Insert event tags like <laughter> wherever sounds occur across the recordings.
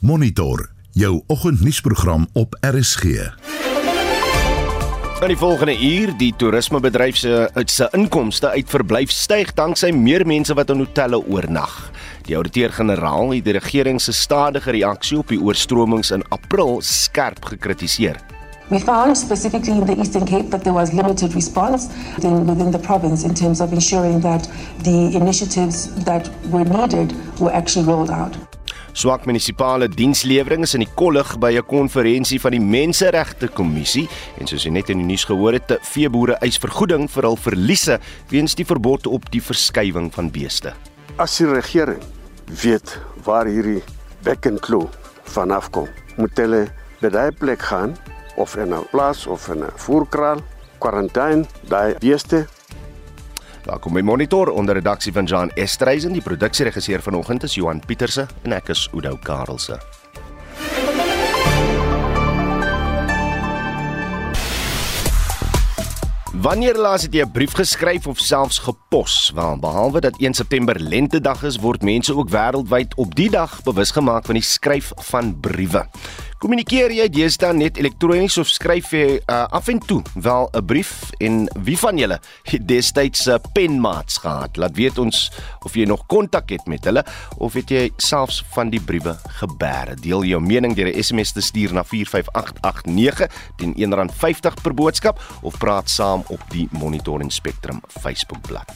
Monitor jou oggendnuusprogram op RSG. In die volgende uur die toerismebedryf se se inkomste uit verblyf styg danksy meer mense wat in hotelle oornag. Die ouditeur-generaal het die regering se stadige reaksie op die oorstromings in April skerp gekritiseer. We found specifically in the Eastern Cape that there was limited response within the province in terms of ensuring that the initiatives that were needed were actually rolled out. Swak munisipale dienslewering is in die kollig by 'n konferensie van die Menseregte Kommissie en soos jy net in die nuus gehoor het, veeboere eis vergoeding vir hul verliese weens die verbod op die verskywing van beeste. As die regering weet waar hierdie bekkenklou vanaf kom, moet hulle by daai plek gaan of in 'n plaas of in 'n voerkraal, kwarantyne, daai beeste. Daar kom my monitor onder redaksie van Jan Estreisen, die produksieregisseur vanoggend is Johan Pieterse en ek is Udo Karelse. Wanneer laas het jy 'n brief geskryf of selfs gepos? Wel, behalwe dat 1 September lentedag is, word mense ook wêreldwyd op die dag bewus gemaak van die skryf van briewe. Kommunikeer jy deesdae net elektronies of skryf jy uh, af en toe wel 'n brief en wie van julle het destyds 'n uh, penmaats gehad? Laat weet ons of jy nog kontak het met hulle of het jy selfs van die briewe gebeere. Deel jou mening deur 'n SMS te stuur na 45889 teen R1.50 per boodskap of praat saam op die Monitor en Spectrum Facebookblad.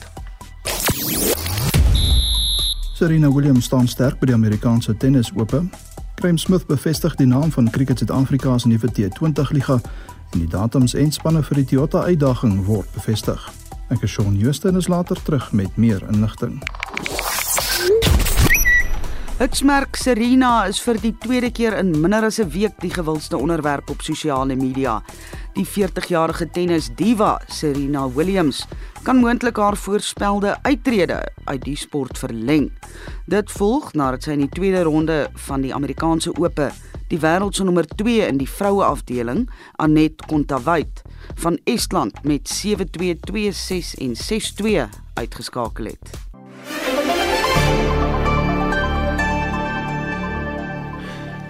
Serena Williams staan sterk by die Amerikaanse tennisope Graham Smith bevestig die naam van Cricket Suid-Afrika se nuwe T20 liga en die datums en spanne vir die Toyota uitdaging word bevestig. Ek is Shaun Houston is later terug met meer inligting. Hitsmerk Serena is vir die tweede keer in minder as 'n week die gewildste onderwerp op sosiale media. Die 40-jarige tennisdiva Serena Williams kan moontlik haar voorspelde uittrede uit die sport verleng. Dit volg nadat sy in die tweede ronde van die Amerikaanse Ope die wêreld se nommer 2 in die vroue afdeling, Anet Kontaveit van Estland met 7-2, 2-6 en 6-2 uitgeskakel het.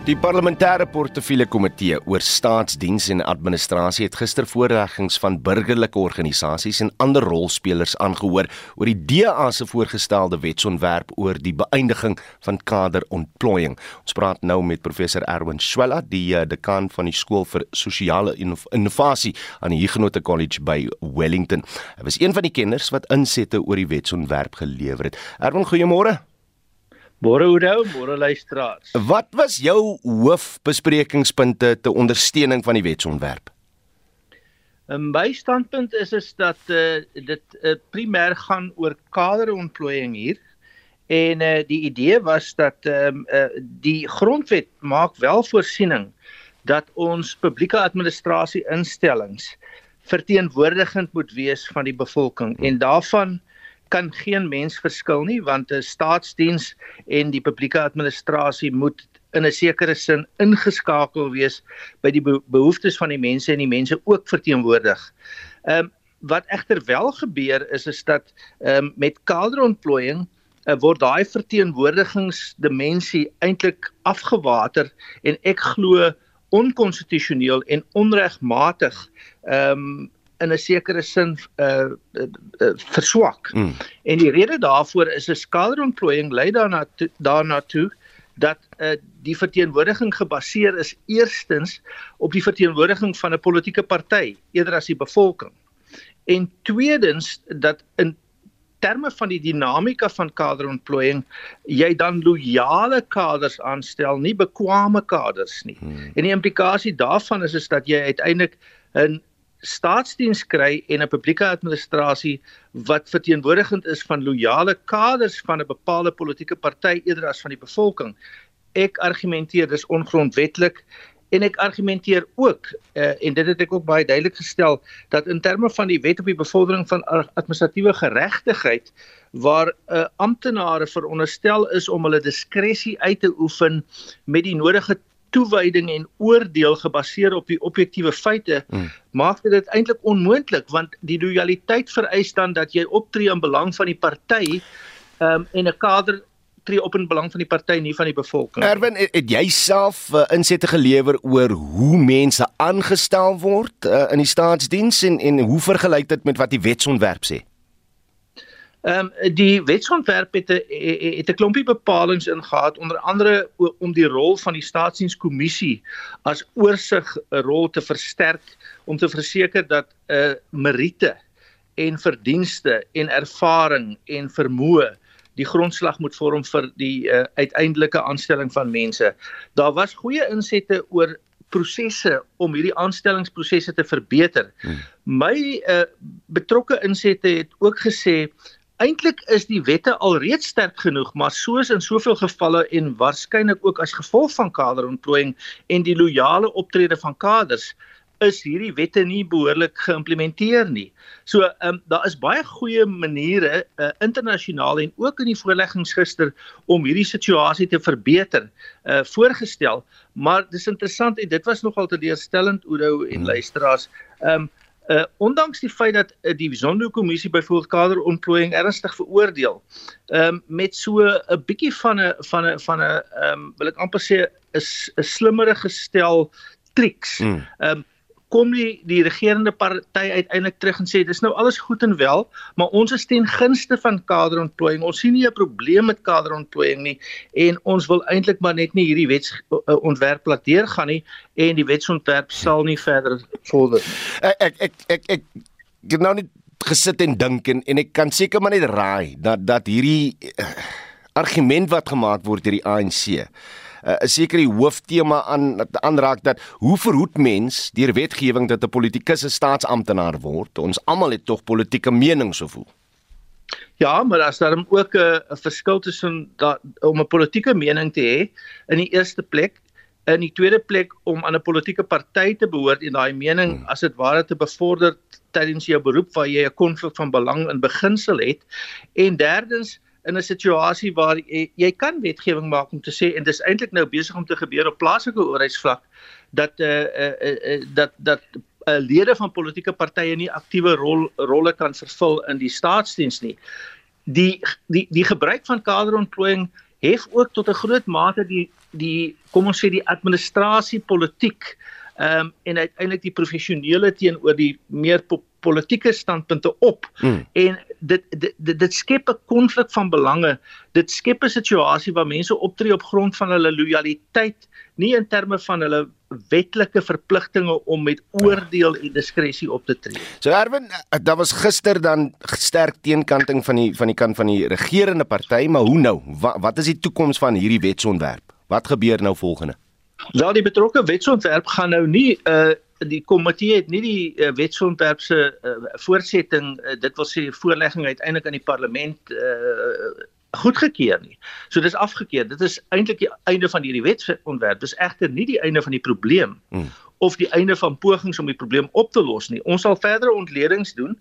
Die parlementêre portefeulje komitee oor staatsdiens en administrasie het gister voorleggings van burgerlike organisasies en ander rolspelers aangehoor oor die DA se voorgestelde wetsontwerp oor die beëindiging van kaderontplooiing. Ons praat nou met professor Erwin Swela, die uh, dekaan van die skool vir sosiale innovasie aan die Huguenot College by Wellington. Hy was een van die kenners wat insette oor die wetsontwerp gelewer het. Erwin, goeiemôre. Môre Oudo, môre luisteraars. Wat was jou hoofbesprekingspunte te ondersteuning van die wetsontwerp? In my standpunt is is dat uh, dit uh, primêr gaan oor kaderontplooiing hier. En uh, die idee was dat ehm um, uh, die grondwet maak wel voorsiening dat ons publieke administrasie instellings verteenwoordigend moet wees van die bevolking en daarvan kan geen mens verskil nie want 'n staatsdiens en die publieke administrasie moet in 'n sekere sin ingeskakel wees by die behoeftes van die mense en die mense ook verteenwoordig. Ehm um, wat egter wel gebeur is is dat ehm um, met kaderontplooiing uh, word daai verteenwoordigingsdimensie eintlik afgewater en ek glo onkonstitusioneel en onregmatig ehm um, in 'n sekere sin uh, uh, uh verswak. Mm. En die rede daarvoor is 'n skaderontplooiing lei daarna to, daarna toe dat uh die verteenwoordiging gebaseer is eerstens op die verteenwoordiging van 'n politieke party eerder as die bevolking. En tweedens dat in terme van die dinamika van kaderontplooiing jy dan loyale kaders aanstel, nie bekwame kaders nie. Hmm. En die implikasie daarvan is is dat jy uiteindelik 'n staatsdiens kry en 'n publieke administrasie wat verteenwoordigend is van loyale kaders van 'n bepaalde politieke party eerder as van die bevolking. Ek argumenteer dis ongrondwettig en ek argumenteer ook uh, en dit het ek ook baie duidelik gestel dat in terme van die wet op die bevordering van administratiewe geregtigheid waar uh, amptenare veronderstel is om hulle diskresie uit te oefen met die nodige toewyding en oordeel gebaseer op die objektiewe feite hmm. maak dit eintlik onmoontlik want die lojaliteit vereis dan dat jy optree in belang van die party um, en 'n kader tree op in belang van die party nie van die bevolking. Erwin, het, het jy self uh, insette gelewer oor hoe mense aangestel word uh, in die staatsdiens en en hoe vergelyk dit met wat die wetsontwerp sê? Ehm um, die wetsontwerp het 'n het 'n klompie bepalinge ingehaat onder andere om die rol van die staatsdienskommissie as oorsig 'n rol te versterk om te verseker dat 'n uh, eh, meriete en verdienste en ervaring en vermoë die grondslag moet vorm vir die uh, uiteindelike aanstelling van mense. Daar was goeie insette oor prosesse om hierdie aanstellingsprosesse te verbeter. Hmm. My uh, betrokke insette het ook gesê Eintlik is die wette alreeds sterk genoeg, maar soos in soveel gevalle en waarskynlik ook as gevolg van kaderontplooiing en die loyale optrede van kaders, is hierdie wette nie behoorlik geïmplementeer nie. So, ehm um, daar is baie goeie maniere uh, internasionaal en ook in die voorleggings gister om hierdie situasie te verbeter, uh voorgestel, maar dis interessant en dit was nogal teleurstellend Oudo en hmm. luisteraars. Ehm um, Uh ondanks die feit dat uh, die Zondo-kommissie byvoorbeeld kaderontplooiing ernstig veroordeel, ehm um, met so 'n bietjie van 'n van 'n van 'n ehm um, wil ek amper sê 'n 'n slimmerige gestel triks. Hmm. Ehm um, kom die die regerende party uiteindelik terug en sê dis nou alles goed en wel, maar ons is ten gunste van kaderontplooiing. Ons sien nie 'n probleem met kaderontplooiing nie en ons wil eintlik maar net nie hierdie wetsontwerp laat deurgaan nie en die wetsontwerp sal nie verder vorder nie. Ek ek ek ek, ek, ek nou net gesit en dink en, en ek kan seker maar net raai dat dat hierdie uh, argument wat gemaak word deur die ANC 'n uh, seker die hooftema aan aanraak dat hoe verhoed mens deur wetgewing dat 'n politikus 'n staatsamptenaar word? Ons almal het tog politieke menings of hoe? Ja, maar as daar ook 'n verskil tussen dat om 'n politieke mening te hê in die eerste plek in die tweede plek om aan 'n politieke party te behoort en daai mening hmm. as dit ware te bevorder tydens jou beroep waar jy 'n konflik van belang in beginsel het en derdens in 'n situasie waar jy, jy kan wetgewing maak om te sê en dis eintlik nou besig om te gebeur op plaaslike owerheidsvlak dat eh uh, uh, uh, uh, dat dat uh, lede van politieke partye nie aktiewe rol rolle kan vervul in die staatsdiens nie. Die die die gebruik van kaderontplooiing hef ook tot 'n groot mate die die kom ons sê die administrasie politiek ehm um, en uiteindelik die professionele teenoor die meer politieke standpunte op mm. en dit dit dit, dit skep 'n konflik van belange. Dit skep 'n situasie waar mense optree op grond van hulle lojaliteit, nie in terme van hulle wetlike verpligtinge om met oordeel en diskresie op te tree. So Erwin, daar was gister dan sterk teenkanting van die van die kant van die regerende party, maar hoe nou? Wat, wat is die toekoms van hierdie wetsontwerp? Wat gebeur nou volgende? Wel die betrokke wetsontwerp gaan nou nie uh, die komitee het nie die uh, wetsontwerp se uh, voortsetting uh, dit wil sê voorlegging uiteindelik aan die parlement uh, goedgekeur nie. So dis afgekeur. Dit is eintlik die einde van hierdie wetsontwerp. Dis egter nie die einde van die probleem hmm. of die einde van pogings om die probleem op te los nie. Ons sal verdere ontledings doen.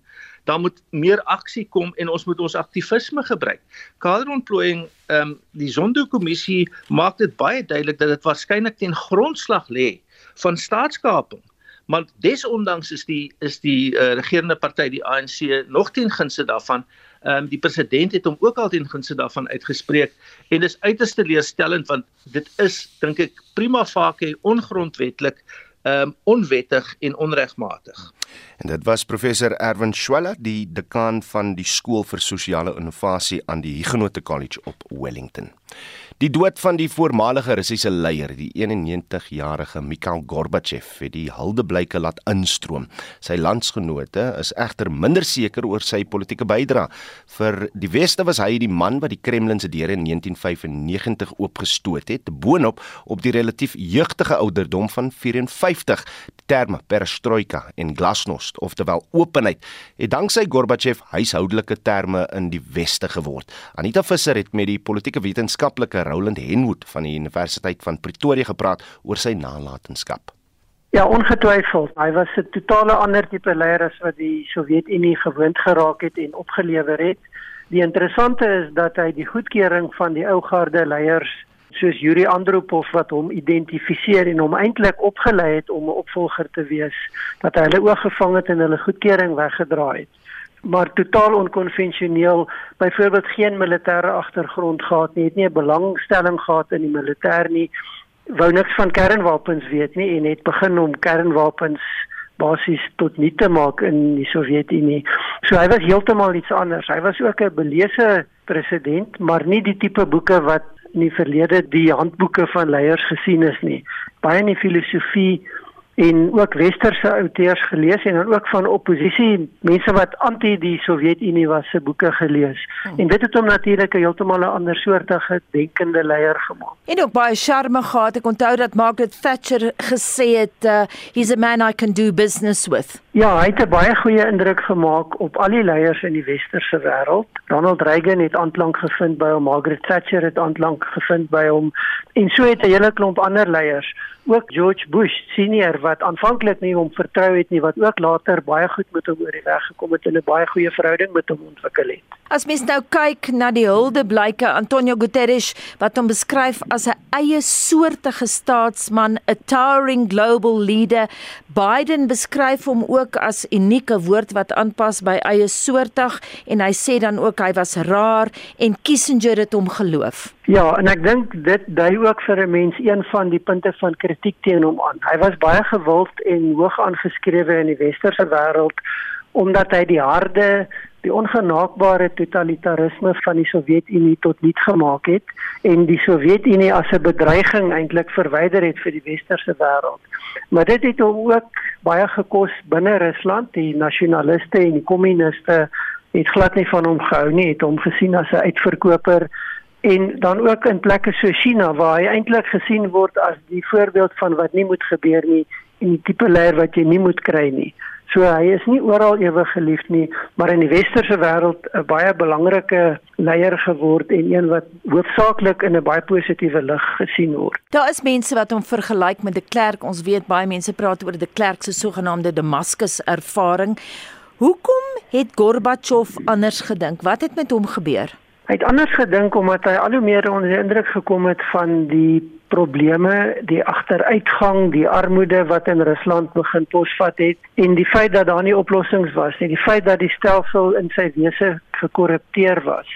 Daar moet meer aksie kom en ons moet ons aktivisme gebruik. Kaderontplooiing, ehm um, die Zondo-kommissie maak dit baie duidelik dat dit waarskynlik ten grondslag lê van staatskaping maar desondanks is die is die uh, regerende party die ANC nog teen gunste daarvan. Ehm um, die president het hom ook al teen gunste daarvan uitgespreek en dis uiters teleurstellend want dit is dink ek prima facie ongrondwetlik, um, onwettig en onregmatig. En dit was professor Erwin Schweller, die dekaan van die skool vir sosiale innovasie aan die Huguenot College op Wellington. Die dood van die voormalige Russiese leier, die 91-jarige Mikhail Gorbachev, het die huldeblyke laat instroom. Sy landsgenote is egter minder seker oor sy politieke bydrae. Vir die Weste was hy die man wat die Kremlin se deure in 1995 oopgestoot het, boonop op die relatief jeugtige ouderdom van 54. Terme perestroika en glasnost, oftewel openheid, het danksy Gorbachev huishoudelike terme in die Weste geword. Anita Visser het met die politieke wetenskaplike Roland Henwood van die Universiteit van Pretoria gepraat oor sy nalatenskap. Ja, ongetwyfeld. Hy was 'n totale ander tipe leier as wat die Sowjetunie gewoond geraak het en opgelewer het. Die interessante is dat hy die goedkeuring van die ou garde leiers soos Yuri Andropov wat hom identifiseer en hom eintlik opgelei het om 'n opvolger te wees, dat hy hulle oog gevang het en hulle goedkeuring weggedraai het. Maar totaal onkonvensioneel, byvoorbeeld geen militêre agtergrond gehad nie, het nie 'n belangstelling gehad in die militêr nie, wou niks van kernwapens weet nie en het begin om kernwapens basies tot nie te maak in die Sowjetunie. So hy was heeltemal iets anders. Hy was ook 'n beleese president, maar nie die tipe boeke wat in die verlede die handboeke van leiers gesien is nie. Baie in die filosofie en ook westerse outeurs gelees en dan ook van oppositie mense wat anti die Sowjetunie was se boeke gelees. Hmm. En dit het hom natuurlik heeltemal 'n ander soortige denkende leier gemaak. En ook baie charme gehad. Ek onthou dat Margaret Thatcher gesê het uh, he's a man I can do business with. Ja, hy het 'n baie goeie indruk gemaak op al die leiers in die westerse wêreld. Ronald Reagan het aanklank gevind by hom, Margaret Thatcher het aanklank gevind by hom en so het 'n hele klomp ander leiers ook George Bush senior wat aanvanklik nie hom vertrou het nie wat ook later baie goed met hom oor die weg gekom het en 'n baie goeie verhouding met hom ontwikkel het. As mens nou kyk na die huldeblyke Antonio Guterres wat hom beskryf as 'n eie soortige staatsman, 'n towering global leader, Biden beskryf hom ook as unieke woord wat aanpas by eie soortig en hy sê dan ook hy was rar en Kissinger het hom geloof. Ja, en ek dink dit dui ook vir 'n mens een van die punte van kritiek teen hom aan. Hy was baie gewild en hoog aangeskrewe in die westerse wêreld omdat hy die harde, die ongenaakbare totalitarisme van die Sowjetunie tot niet gemaak het en die Sowjetunie as 'n bedreiging eintlik verwyder het vir die westerse wêreld. Maar dit het hom ook baie gekos binne Rusland, die nasionaliste en die kommuniste het glad nie van hom gehou nie, het hom gesien as 'n uitverkoper en dan ook in plekke so China waar hy eintlik gesien word as die voorbeeld van wat nie moet gebeur nie en die tipe leier wat jy nie moet kry nie. So hy is nie oral ewig geliefd nie, maar in die westerse wêreld 'n baie belangrike leier geword en een wat hoofsaaklik in 'n baie positiewe lig gesien word. Daar is mense wat hom vergelyk met de Klerk. Ons weet baie mense praat oor de Klerk se sogenaamde Damascus ervaring. Hoekom het Gorbachev anders gedink? Wat het met hom gebeur? Hy het anders gedink omdat hy al hoe meer onder die indruk gekom het van die probleme, die agteruitgang, die armoede wat in Rusland begin posvat het en die feit dat daar nie oplossings was nie, die feit dat die stelsel in sy wese gekorrupteer was.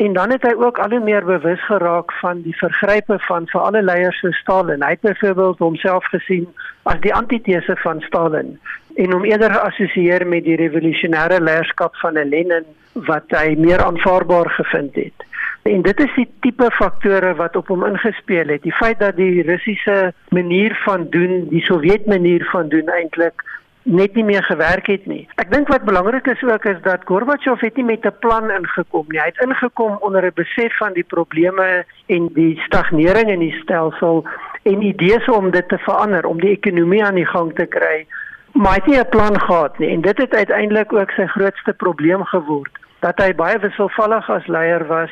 En dan het hy ook al hoe meer bewus geraak van die vergrype van vir alle leiers so Stalin. Hy het byvoorbeeld homself gesien as die antitese van Stalin en hom eerder geassosieer met die revolusionêre leierskap van Lenin wat hy meer aanvaarbaar gevind het. En dit is die tipe faktore wat op hom ingespeel het. Die feit dat die Russiese manier van doen, die Sowjet manier van doen eintlik net nie meer gewerk het nie. Ek dink wat belangrik is ook is dat Gorbachev het nie met 'n plan ingekom nie. Hy het ingekom onder 'n besef van die probleme en die stagnering in die stelsel en idees om dit te verander, om die ekonomie aan die gang te kry maar hy het nie 'n plan gehad nie en dit het uiteindelik ook sy grootste probleem geword dat hy baie wisselvallig as leier was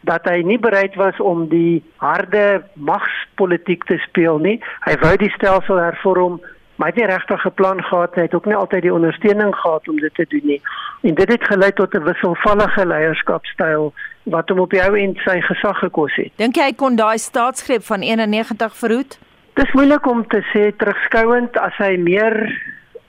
dat hy nie bereid was om die harde magspolitiek te speel nie hy wou die stelsel hervorm maar hy het nie regtig 'n plan gehad hy het ook nie altyd die ondersteuning gehad om dit te doen nie. En dit het gelei tot 'n wisselvallige leierskapstyl wat hom op die ou end sy gesag gekos het. Dink jy hy kon daai staatsgreep van 91 verhoed? Dis moeilik om te sê terugskouend as hy meer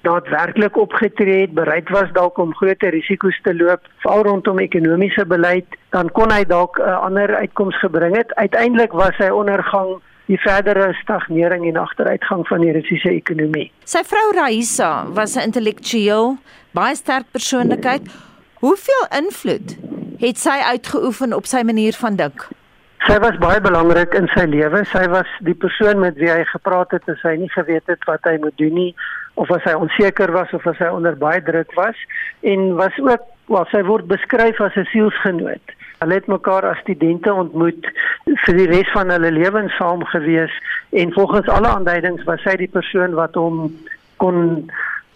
daadwerklik opgetree het, bereid was dalk om groter risiko's te loop, veral rondom ekonomiese beleid, dan kon hy dalk 'n uh, ander uitkoms gebring het. Uiteindelik was sy ondergang die verdere stagnering en agteruitgang van die Russiese ekonomie. Sy vrou Raisa was 'n intellektueel, baie sterk persoonlikheid. Hoeveel invloed het sy uitgeoefen op sy manier van dink? Sy was baie belangrik in sy lewe. Sy was die persoon met wie hy gepraat het as hy nie geweet het wat hy moet doen nie of as hy onseker was of as hy onder baie druk was en was ook wel sy word beskryf as 'n sielsgenoot. Hulle het mekaar as studente ontmoet vir die res van hulle lewens saam gewees en volgens alle aanduidings was sy die persoon wat hom kon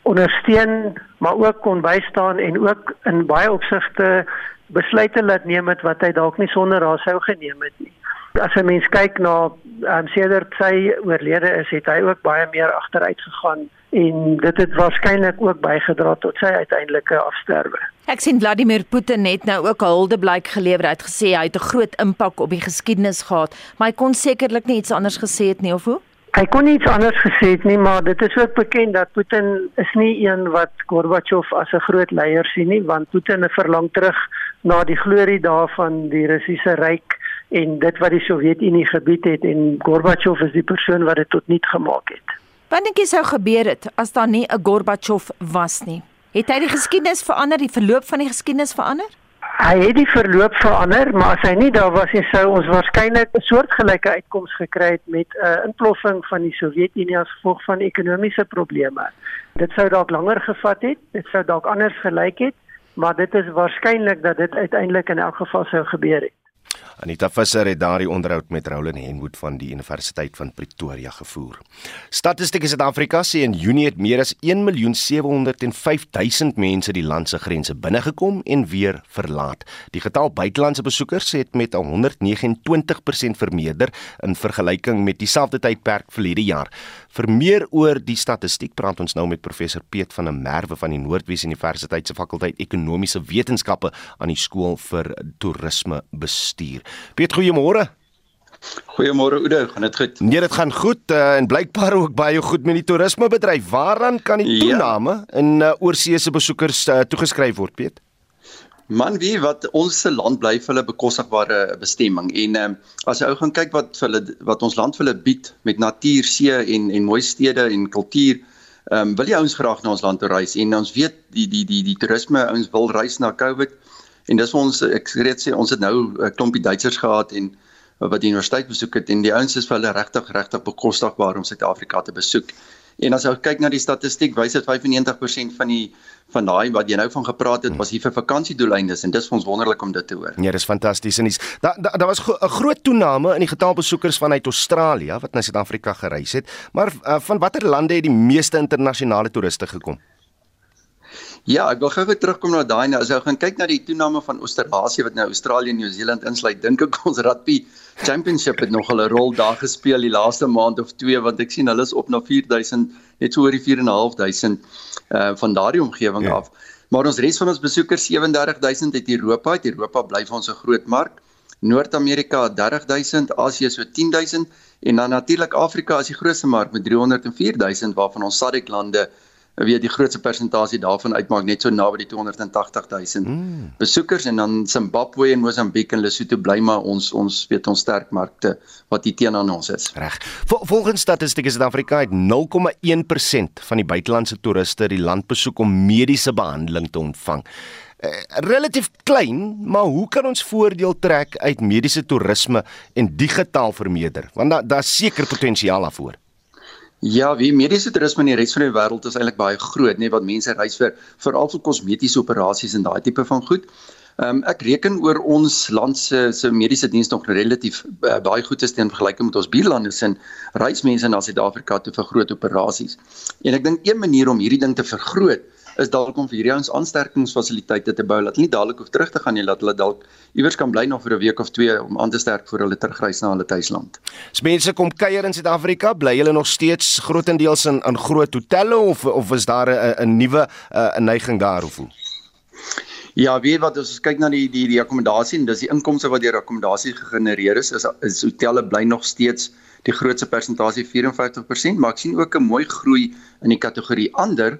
ondersteun maar ook kon bystaan en ook in baie opsigte besluite laat neem het wat hy dalk nie sonder haar sou geneem het nie. As 'n mens kyk na um, sedert sy oorlede is, het hy ook baie meer agteruit gegaan en dit het waarskynlik ook bygedra tot sy uiteindelike afsterwe. Ek sien Vladimir Putin net nou ook 'n huldeblyk gelewer. Hy het gesê hy het 'n groot impak op die geskiedenis gehad, maar hy kon sekerlik nie iets anders gesê het nie of hoe? Hy kon iets anders gesê het nie, maar dit is ook bekend dat Putin is nie een wat Gorbachev as 'n groot leier sien nie, want Putin verlang terug na die glorie daarvan die Russiese ryk en dit wat die Sowjetunie gebied het en Gorbachev is die persoon wat dit tot nul gemaak het. Wat dink jy sou gebeur het as daar nie 'n Gorbachev was nie? Het hy die geskiedenis verander, die verloop van die geskiedenis verander? Hy het die verloop verander, maar as hy nie daar was nie, sou ons waarskynlik 'n soortgelyke uitkoms gekry het met 'n uh, inploffing van die Sowjetunie as gevolg van ekonomiese probleme. Dit sou dalk langer gevat het, dit sou dalk anders gelyk het, maar dit is waarskynlik dat dit uiteindelik in elk geval sou gebeur het. Anita Visser het daardie onderhoud met Roland Henwood van die Universiteit van Pretoria gevoer. Statistiek Suid-Afrika sê in Junie het meer as 1.705.000 mense die land se grense binnegekom en weer verlaat. Die getal buitelandse besoekers het met 129% vermeerder in vergelyking met dieselfde tydperk verlede jaar. Vir meer oor die statistiek praat ons nou met professor Piet van der Merwe van die Noordwes Universiteit se fakulteit Ekonomiese Wetenskappe aan die skool vir toerisme bestuur. Piet, goeiemôre. Goeiemôre Oude, gaan dit goed? Nee, dit gaan goed uh, en blykbaar ook baie goed met die toerismebedryf. Waaraan kan die ja. toename ja. in uh, oorseese besoekers uh, toegeskryf word, Piet? Man, wie wat ons se land bly vir hulle bekostigbare bestemming. En um, as jy ou gaan kyk wat vir hulle wat ons land vir hulle bied met natuur, see en en mooi stede en kultuur, ehm um, wil jy ouens graag na ons land toe reis. En ons weet die die die die toerisme ouens wil reis na COVID. En dis ons ek reeds sê ons het nou 'n klompie Duitsers gehad en wat die universiteit besoek het. En die ouens is vir hulle regtig regtig bekostigbaar om Suid-Afrika te besoek. En as jy kyk na die statistiek, wys dit 95% van die van daai wat jy nou van gepraat het, was hier vir vakansiedoeleindes en dis vir ons wonderlik om dit te hoor. Nee, dis fantasties en dis daar daar da was 'n groot toename in die getal besoekers vanuit Australië wat na Suid-Afrika gereis het. Maar uh, van watter lande het die meeste internasionale toeriste gekom? Ja, ek wil gou-gou terugkom na daai nou. As jy gaan kyk na die toename van Australië wat nou Australië en Nieu-Seeland insluit, dink ek <laughs> ons rugby championship het nog 'n rol daar gespeel die laaste maand of twee want ek sien hulle is op na 4000, net so oor die 4.500 uh van daardie omgewing ja. af. Maar ons res van ons besoekers 37000 uit Europa, uit Europa bly vir ons 'n groot mark. Noord-Amerika 30000, Asië so 10000 en dan natuurlik Afrika is die grootste mark met 304000 waarvan ons SADC lande weet die grootste persentasie daarvan uitmaak net so naby die 280 000 mm. besoekers en dan Zimbabwe en Mosambiek en Lesotho bly maar ons ons weet ons sterk markte wat hier teenoor ons is. Reg. Vol, volgens statistiek is Suid-Afrika het 0,1% van die buitelandse toeriste die land besoek om mediese behandeling te ontvang. Uh, relatief klein, maar hoe kan ons voordeel trek uit mediese toerisme en die getal vermeerder? Want daar daar's seker potensiaal daarvoor. Ja, wie mediese toerisme in die res van die wêreld is eintlik baie groot, nê, wat mense reis vir veral vir kosmetiese operasies en daai tipe van goed. Ehm um, ek reken oor ons land se se mediese diens nog relatief uh, baie goed is teen vergelyking met ons buurlande sin reis mense na Suid-Afrika toe vir groot operasies. En ek dink een manier om hierdie ding te vergroot is dalk om vir hierdie ouens aansterkingsfasiliteite te bou dat hulle nie dadelik hoef terug te gaan nie, dat hulle dalk iewers kan bly nog vir 'n week of twee om aan te sterk voor hulle terugreis na hulle tuisland. As mense kom kuier in Suid-Afrika, bly hulle nog steeds grootendeels in in groot hotelle of of is daar 'n 'n nuwe 'n neiging daar of hoe? Ja, weet wat as ons kyk na die die die akkommodasie en dis die inkomste wat deur akkommodasie gegenereer is, is is hotelle bly nog steeds die grootste persentasie 54%, maar ek sien ook 'n mooi groei in die kategorie ander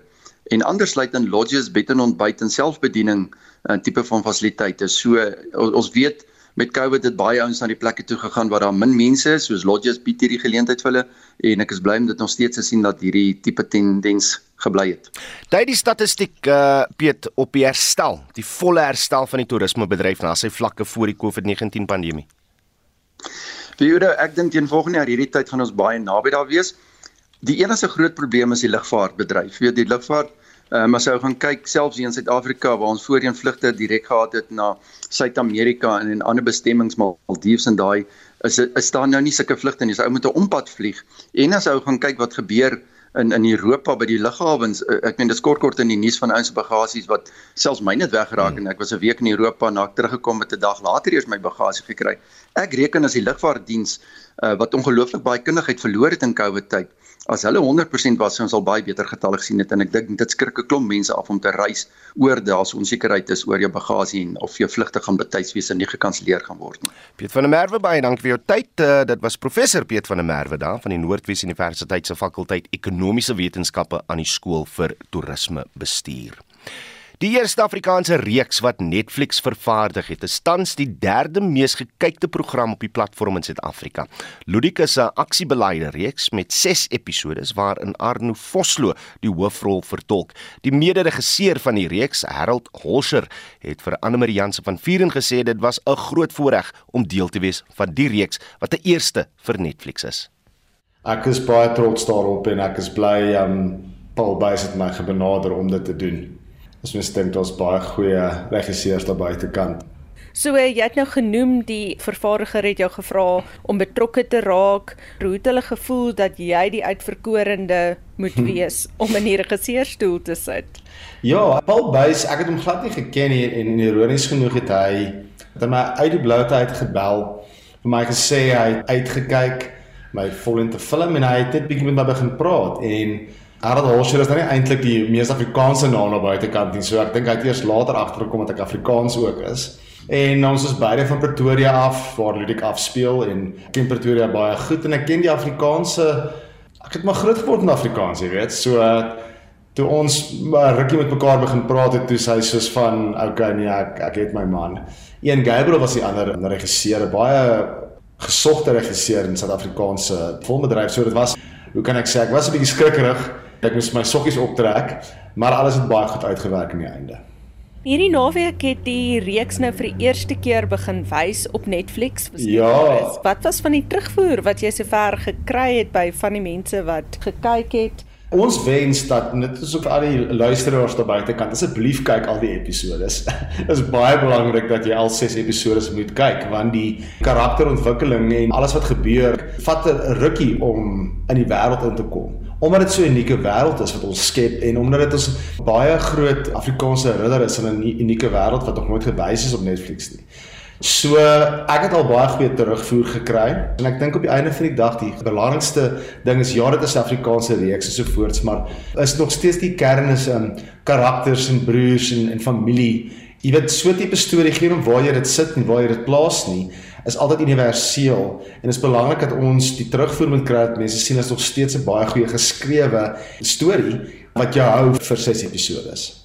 en ander sluit in lodges, bed en ontbyt en selfbediening 'n uh, tipe van fasiliteite. So ons weet met COVID het baie ouens na die plekke toe gegaan waar daar min mense is, soos lodges bied hierdie geleentheid vir hulle en ek is bly om dit nog steeds te sien dat hierdie tipe tendens gebly het. Daai die statistiek uh Piet op die herstel, die volle herstel van die toerismebedryf na sy vlakke voor die COVID-19 pandemie. Vir ek dink teen volgende jaar hierdie tyd gaan ons baie naby daar wees. Die enigste groot probleem is die lugvaartbedryf. Weet die lugvaart um, as jy gaan kyk selfs hier in Suid-Afrika waar ons voorheen vlugte direk gehad het na Suid-Amerika en en ander bestemmings Maldives en daai is is daar nou nie sulke vlugte nie. Jy ou moet 'n ompad vlieg. En as jy gaan kyk wat gebeur in in Europa by die lughawens, eh, ek meen dis kort kort in die nuus van ouens bagasies wat selfs myne het weggeraak hmm. en ek was 'n week in Europa en na ek teruggekom het 'n dag later eers my bagasie gekry. Ek reken as die lugvaartdiens uh, wat ongelooflik baie kundigheid verloor het in COVID tyd As hulle 100% was, sou ons al baie beter getalle gesien het en ek dink dit skrik 'n klomp mense af om te reis oor daar's onsekerheid is oor jou bagasie en of jou vlugte gaan betyds wees en nie gekanselleer gaan word nie. Piet van der Merwe baie dankie vir jou tyd. Uh, dit was professor Piet van der Merwe daar van die Noordwes Universiteit se fakulteit Ekonomiese Wetenskappe aan die skool vir toerisme bestuur. Die eerste Afrikaanse reeks wat Netflix vervaardig het, is tans die derde mees gekykte program op die platform in Suid-Afrika. Ludik is 'n aksiebeleide reeks met 6 episode waarin Arno Vosloo die hoofrol vertolk. Die mede-regisseur van die reeks, Harold Holscher, het vir Anne-Marie Jansen van Vuren gesê dit was 'n groot voorreg om deel te wees van die reeks wat die eerste vir Netflix is. Ek is baie trots daarop en ek is bly um Paul Buys het my gebenader om dit te doen. Ons mens dink daar's baie goeie regisseurs daar buitekant. So jy het nou genoem die vervaardiger het jou gevra om betrokke te raak. Hoe het hulle gevoel dat jy die uitverkorende moet wees om in die regisseursstoel te sit? Ja, Paul Buys, ek het hom glad nie geken nie en ironies genoeg het hy het my uit die bloute uit gebel vir my gesê hy het uitgekyk my volgende film en hy het net bietjie met my begin praat en Harold Horscher is nou nie eintlik die mees Afrikaanse naam op buitekant nie. So ek dink hy het eers later agtergekom dat ek Afrikaans ook is. En ons is beide van Pretoria af waar Ludik afspeel en ek ken Pretoria baie goed en ek ken die Afrikaanse ek het maar groot geword in Afrikaans, jy weet. So toe ons rukkie met mekaar begin praat het, toe sê hy soos van okay nee, ek ek het my man. Ian Gabriel was die ander regisseur, baie gesogte regisseur in Suid-Afrikaanse filmbedryf. So dit was hoe kan ek sê, ek was 'n bietjie skrikkerig Ek moes my sokkies optrek, maar alles het baie goed uitgewerk aan die einde. Hierdie naweek het die reeks nou vir die eerste keer begin wys op Netflix. Ja. Wat was van die terugvoer wat jy sover gekry het by van die mense wat gekyk het? Ons wens dat net so vir al die luisteraars daar buite kan asseblief kyk al die episode. <laughs> Dit is baie belangrik dat jy al 6 episode moet kyk want die karakterontwikkeling en alles wat gebeur vat 'n rukkie om in die wêreld in te kom omdat dit so 'n unieke wêreld is wat ons skep en omdat dit ons baie groot Afrikaanse ridder is in 'n unieke wêreld wat nog nooit gewys is op Netflix nie. So ek het al baie goeie terugvoer gekry en ek dink op die einde van die dag die belangrikste ding is ja dit is Afrikaanse reeks en so voorts maar is nog steeds die kern is um karakters en broers en en familie. Jy weet so 'n tipe storie gee om waar jy dit sit en waar jy dit plaas nie is altyd universeel en dit is belangrik dat ons die terugvoer moet kry dat mense sien as nog steeds 'n baie goeie geskrewe storie wat jou hou vir ses episodes.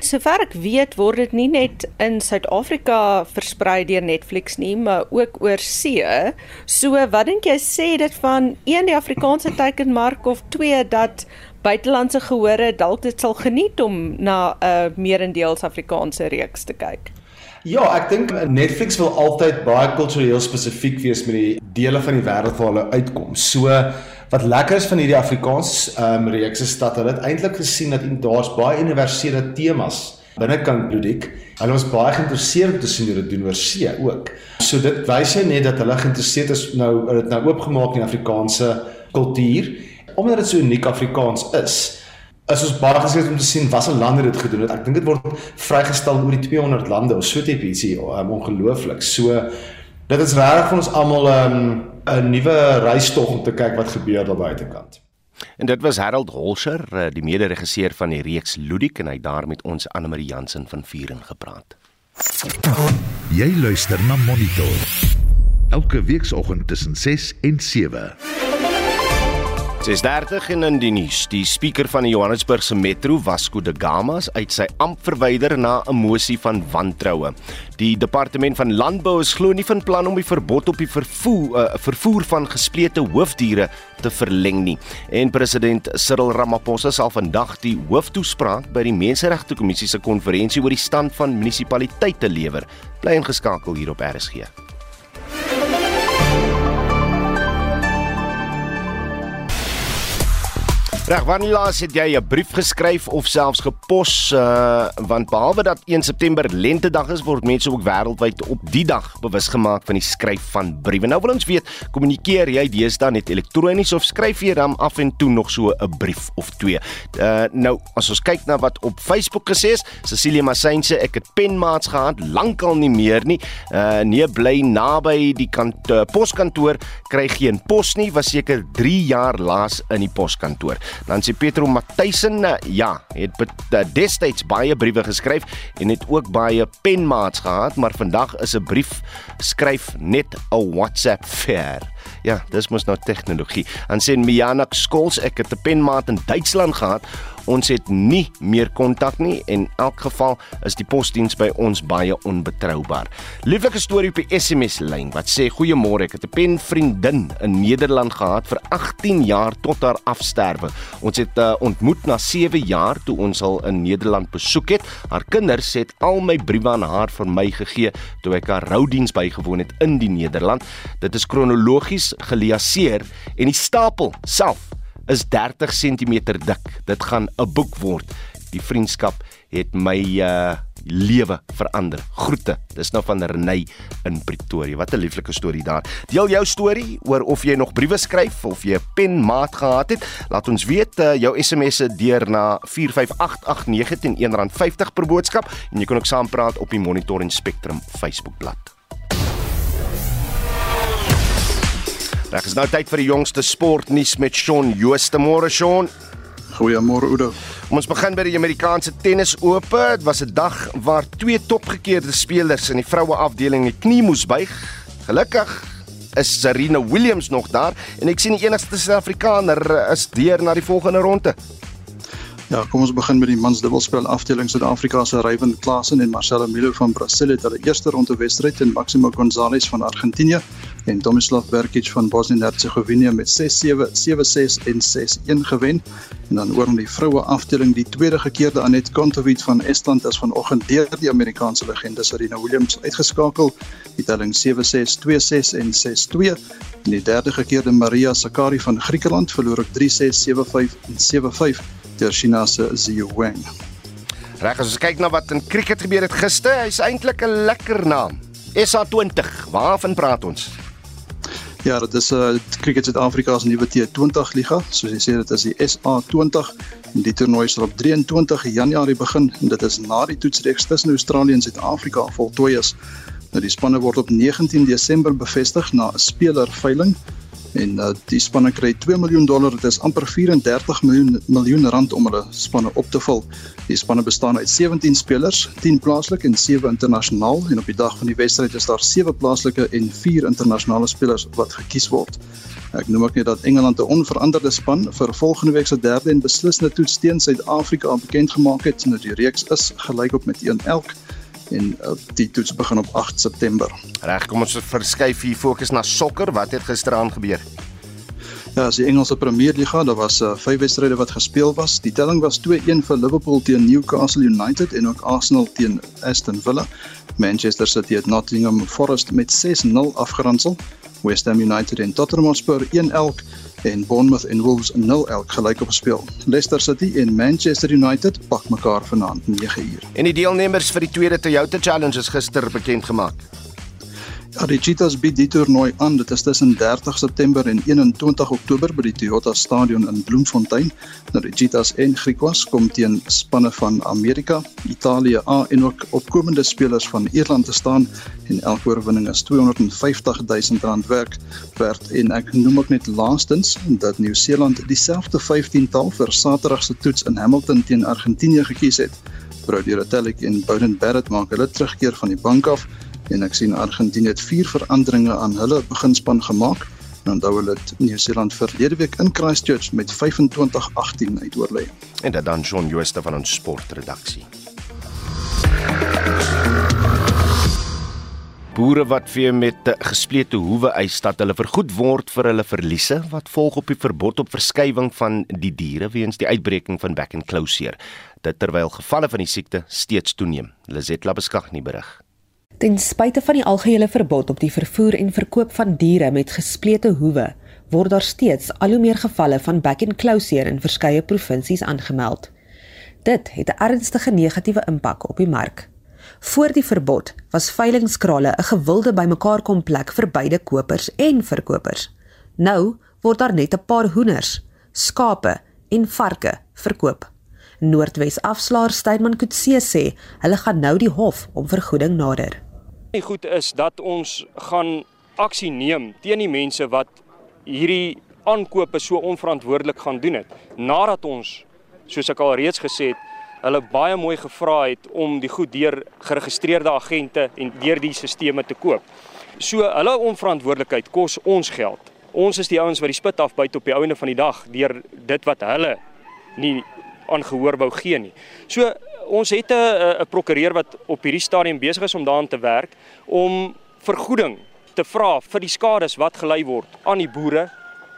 Sover ek weet word dit nie net in Suid-Afrika versprei deur Netflix nie, maar ook oor see. So wat dink jy sê dit van een die Afrikaanse teikenmark of twee dat buitelandse gehore dalk dit sal geniet om na 'n uh, meerendeels Afrikaanse reeks te kyk? Ja, ek dink Netflix wil altyd baie kultureel spesifiek wees met die dele van die wêreld waar hulle uitkom. So wat lekker is van hierdie Afrikaans ehm um, reeks is dat hulle eintlik gesien dat daar's baie universele temas binnekant Bloediek. Hulle was baie geïnteresseerd om te sien hoe dit doen oor see ook. So dit wys net dat hulle geïnteresseerd is nou dit nou oopgemaak in Afrikaanse kultuur omdat dit so uniek Afrikaans is is ons baie gesien om te sien watter lande dit gedoen het. Ek dink dit word vrygestel oor die 200 lande of so tipe ietsie um, ongelooflik. So dit is regtig vir ons almal 'n um, nuwe reistog om te kyk wat gebeur daar buitekant. En dit was Harold Holscher, eh, die mede-regisseur van die reeks Ludik en hy het daar met ons Anne Marie Jansen van Vuren gepraat. Jy luister na Monitor. Elke weekoggend tussen 6 en 7. 6:30 in die nuus. Die spreker van die Johannesburgse Metro, Vasco da Gama, is uit sy amp verwyder na 'n mosie van wantroue. Die departement van landbou is glo nie van plan om die verbod op die vervoer uh, vervoer van gesplete hoofdiere te verleng nie. En president Cyril Ramaphosa sal vandag die hooftoespraak by die Menseregte Kommissie se konferensie oor die stand van munisipaliteite lewer. Bly ingeskakel hier op RSG. Reg, wanneer laas het jy 'n brief geskryf of selfs gepos uh want behalwe dat 1 September lentedag is, word mense ook wêreldwyd op die dag bewus gemaak van die skryf van briewe. Nou wil ons weet, kommunikeer jy deesdae net elektronies of skryf jy dan af en toe nog so 'n brief of twee? Uh nou, as ons kyk na wat op Facebook gesê is, Cecilia Massyn sê ek het penmaats gehad, lankal nie meer nie. Uh nee, bly naby die kant uh, poskantoor, kry geen pos nie, was seker 3 jaar laas in die poskantoor. Dan sê Petro Matthysen, ja, het destyds baie briewe geskryf en het ook baie penmaats gehad, maar vandag is 'n brief skryf net 'n WhatsApp ver. Ja, dis mos nou tegnologie. Dan sê Mianak Skols, ek het 'n penmaat in Duitsland gehad Ons het nie meer kontak nie en in elk geval is die posdiens by ons baie onbetroubaar. Lieflike storie op die SMS lyn wat sê goeiemôre, ek het 'n penvriendin in Nederland gehad vir 18 jaar tot haar afsterwe. Ons het uh, ontmoet na 7 jaar toe ons al in Nederland besoek het. Haar kinders het al my briewe aan haar vir my gegee toe ek haar roudiens bygewoon het in die Nederland. Dit is kronologies geliaseer en die stapel self is 30 cm dik. Dit gaan 'n boek word. Die vriendskap het my uh lewe verander. Groete. Dis nou van Renay in Pretoria. Wat 'n lieflike storie daar. Deel jou storie oor of jy nog briewe skryf of jy 'n penmaat gehad het. Laat ons weet uh, jou SMS'e deur na 45889 teen R1.50 per boodskap en jy kan ook saampraat op die Monitor en Spectrum Facebookblad. Reg is nou tyd vir die jongste sportnuus met Shaun Jooste. Môre Shaun. Goeiemôre Oudo. Ons begin by die Amerikaanse tennis ope. Dit was 'n dag waar twee topgekeerde spelers in die vroue afdeling die knie moes buig. Gelukkig is Serena Williams nog daar en ek sien die enigste Suid-Afrikaner is deur na die volgende ronde. Ja, kom ons begin met die mans dubbelspel afdeling Suid-Afrika se Ryan Klassen en Marcelo Melo van Brasilië het hulle eerste ronde wedstryd teen Maximo Gonzalez van Argentinië en Tomislav Berkic van Bosnië-Hertsegovina met 6-7, 7-6 en 6-1 gewen. En dan oor in die vroue afdeling die tweede gekeerde Anet Kontovic van Estland is vanoggend deur die Amerikaanse legende Serena Williams uitgeskakel. Die telling 7-6, 2-6 en 6-2. En die derde gekeerde Maria Sakkari van Griekeland verloor ook 3-6, 7-5 en 7-5 deur China se Zhou Wang. Reg, as ons kyk na wat in cricket gebeur het gister, hy's eintlik 'n lekker naam. SA20, waarvan praat ons? Ja, dit is 'n uh, Cricket Suid-Afrika se nuwe T20 liga. Soos jy sê, dit is die SA20 en die toernooi sal op 23 Januarie begin en dit is na die toetsreeks tussen Australië en Suid-Afrika voltooi is. Nou die spanne word op 19 Desember bevestig na 'n spelerveiling en uh, die spanne kry 2 miljoen dollar. Dit is amper 34 miljoen miljoen rand om hulle spanne op te vul. Die spanne bestaan uit 17 spelers 10 plaaslik en 7 internasionaal. En op die dag van die wedstryd is daar 7 plaaslike en 4 internasionale spelers wat gekies word. Ek noem ook net dat Engeland 'n onveranderde span vir volgende week se derde en beslissende toets teen Suid-Afrika bekend gemaak het nou die reeks is gelykop met 1 elk en uh, die toets begin op 8 September. Reg, kom ons verskuif hier fokus na sokker. Wat het gisteraan gebeur? Ja, as die Engelse Premier Liga, daar was uh, vyf wedstryde wat gespeel was. Die telling was 2-1 vir Liverpool teen Newcastle United en ook Arsenal teen Aston Villa. Manchester City het Nottingham Forest met 6-0 afgeronsel. West Ham United en Tottenham Hotspur 1-1 en Bournemouth en Wolves 0 elk gelyk op gespeel. Leicester City en Manchester United pak mekaar vanaand 9uur. En die deelnemers vir die tweede Toyota Challenge is gister bekend gemaak. Ja, die Cheetahs bied die toernooi aan. Dit is tussen 30 September en 21 Oktober by die Toyota Stadion in Bloemfontein. Nou die Cheetahs en Griquas kom teen spanne van Amerika, Italië A en ook opkomende spelers van Ierland te staan en elke oorwinning is 250 000 rand werk werd en ek noem ook net laastens dat Nieu-Seeland dieselfde 15-tal vir Saterdag se toets in Hamilton teen Argentinië gekies het. Brody Retallick en Bowden Barrett maak hulle terugkeer van die bank af en ek sien Argentinië het vier veranderinge aan hulle beginspan gemaak en onthou hulle het Nieu-Seeland verlede week in Christchurch met 25-18 uitoorlei. En dit dan John Jooste van ons sportredaksie. Boere wat vir met gesplete hoewe eis dat hulle vergoed word vir hulle verliese wat volg op die verbod op verskywing van die diere weens die uitbreking van back and closure. Dit terwyl gevalle van die siekte steeds toeneem. Lizetla beskag nie berig. Ten spyte van die algehele verbod op die vervoer en verkoop van diere met gesplete hoewe, word daar steeds al hoe meer gevalle van back and closure in verskeie provinsies aangemeld. Dit het 'n ernstige negatiewe impak op die mark. Voor die verbod was veilingskrale 'n gewilde bymekaarkom plek vir beide kopers en verkopers. Nou word daar net 'n paar hoenders, skape en varke verkoop. Noordwes afslaer Steinman Kutse sê hulle gaan nou die hof om vergoeding nader. Die goed is dat ons gaan aksie neem teen die mense wat hierdie aankope so onverantwoordelik gaan doen het nadat ons soos ek al reeds gesê het hulle baie mooi gevra het om die goed deur geregistreerde agente en deur die stelsels te koop. So hulle onverantwoordelikheid kos ons geld. Ons is die ouens wat die spit afbyt op die ouene van die dag deur dit wat hulle nie aangehoor wou gee nie. So ons het 'n 'n prokureur wat op hierdie stadium besig is om daaraan te werk om vergoeding te vra vir die skades wat gelei word aan die boere,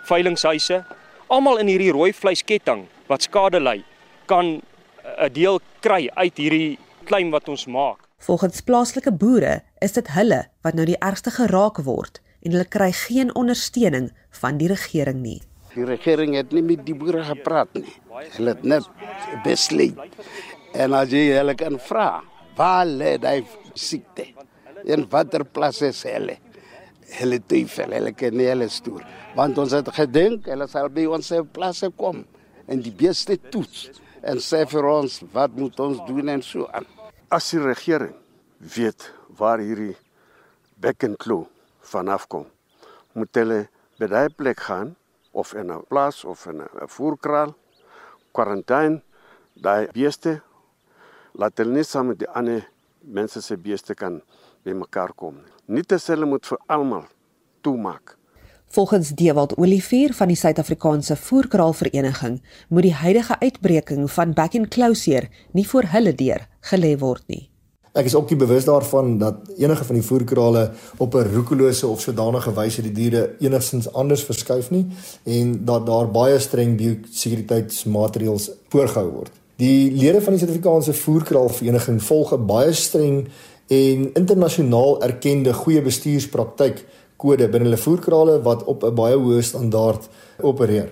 veilinghuise, almal in hierdie rooi vleisketting wat skade ly, kan 'n deel kry uit hierdie claim wat ons maak. Volgens plaaslike boere is dit hulle wat nou die ergste geraak word en hulle kry geen ondersteuning van die regering nie. Die regering het nie met die boere gepraat nie. Hulle het net besluit. En as jy hulle kan vra, waar lê hy siekte? In watter plek is hulle? Hulle twyfel, hulle kan nie hulle stoor. Want ons het gedink hulle sal by ons plase kom en die beeste toets en sê vir ons wat moet ons doen en so aan. As die regering weet waar hierdie bekkenklo vanaf kom, moet hulle by daai plek gaan of in 'n plaas of in 'n voerkraal kwarantyne daai beeste laat hulle nie saam met die ander mense se beeste kan bymekaar kom nie. Nie te hulle moet vir almal toemaak. Volgens Dewald Olivier van die Suid-Afrikaanse Voerkraalvereniging moet die huidige uitbreking van back and closure nie voor hulle deur gelê word nie. Ek is ook nie bewus daarvan dat enige van die voerkrale op 'n roekelose of sodanige wyse die diere enigstens anders verskuif nie en dat daar baie streng biosekuriteitsmaatreëls voorgehou word. Die lede van die Suid-Afrikaanse Voerkraalvereniging volg 'n baie streng en internasionaal erkende goeie bestuurspraktyk kode binne hulle voerkrale wat op 'n baie hoë standaard opereer.